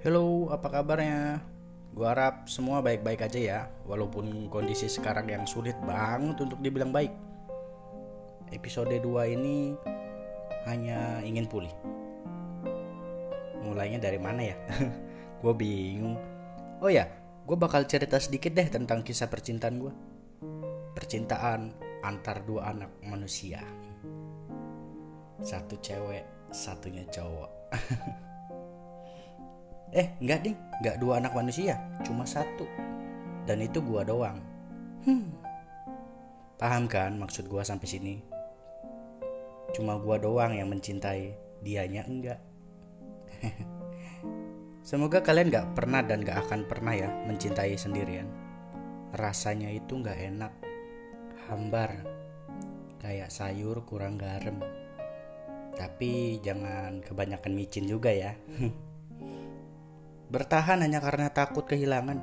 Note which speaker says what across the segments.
Speaker 1: apa kabarnya? Gua harap semua baik-baik aja ya, walaupun kondisi sekarang yang sulit banget untuk dibilang baik. Episode 2 ini hanya ingin pulih. Mulainya dari mana ya? gue bingung. Oh ya, gue bakal cerita sedikit deh tentang kisah percintaan gue. Percintaan antar dua anak manusia. Satu cewek, satunya cowok. eh, enggak ding, enggak dua anak manusia, cuma satu. Dan itu gua doang. Hmm. Paham kan maksud gua sampai sini? Cuma gua doang yang mencintai, dianya enggak. Semoga kalian gak pernah dan gak akan pernah ya mencintai sendirian. Rasanya itu gak enak, hambar, kayak sayur kurang garam. Tapi jangan kebanyakan micin juga ya. Bertahan hanya karena takut kehilangan.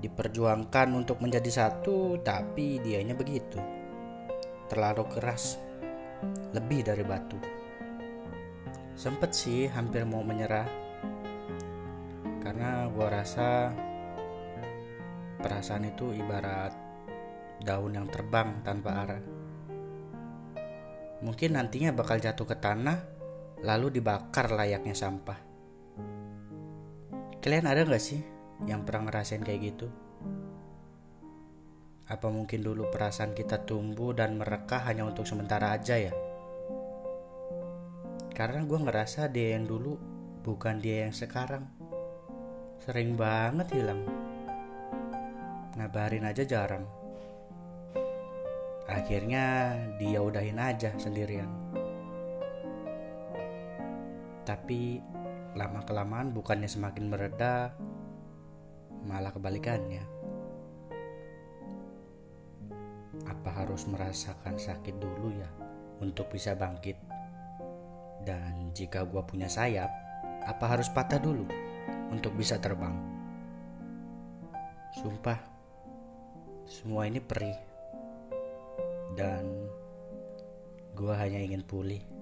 Speaker 1: Diperjuangkan untuk menjadi satu, tapi dianya begitu. Terlalu keras, lebih dari batu. Sempet sih hampir mau menyerah. Karena gua rasa perasaan itu ibarat daun yang terbang tanpa arah mungkin nantinya bakal jatuh ke tanah lalu dibakar layaknya sampah. Kalian ada gak sih yang pernah ngerasain kayak gitu? Apa mungkin dulu perasaan kita tumbuh dan merekah hanya untuk sementara aja ya? Karena gue ngerasa dia yang dulu bukan dia yang sekarang. Sering banget hilang. Ngabarin aja jarang. Akhirnya dia udahin aja sendirian. Tapi lama kelamaan bukannya semakin mereda, malah kebalikannya. Apa harus merasakan sakit dulu ya untuk bisa bangkit? Dan jika gua punya sayap, apa harus patah dulu untuk bisa terbang? Sumpah, semua ini perih dan gue hanya ingin pulih.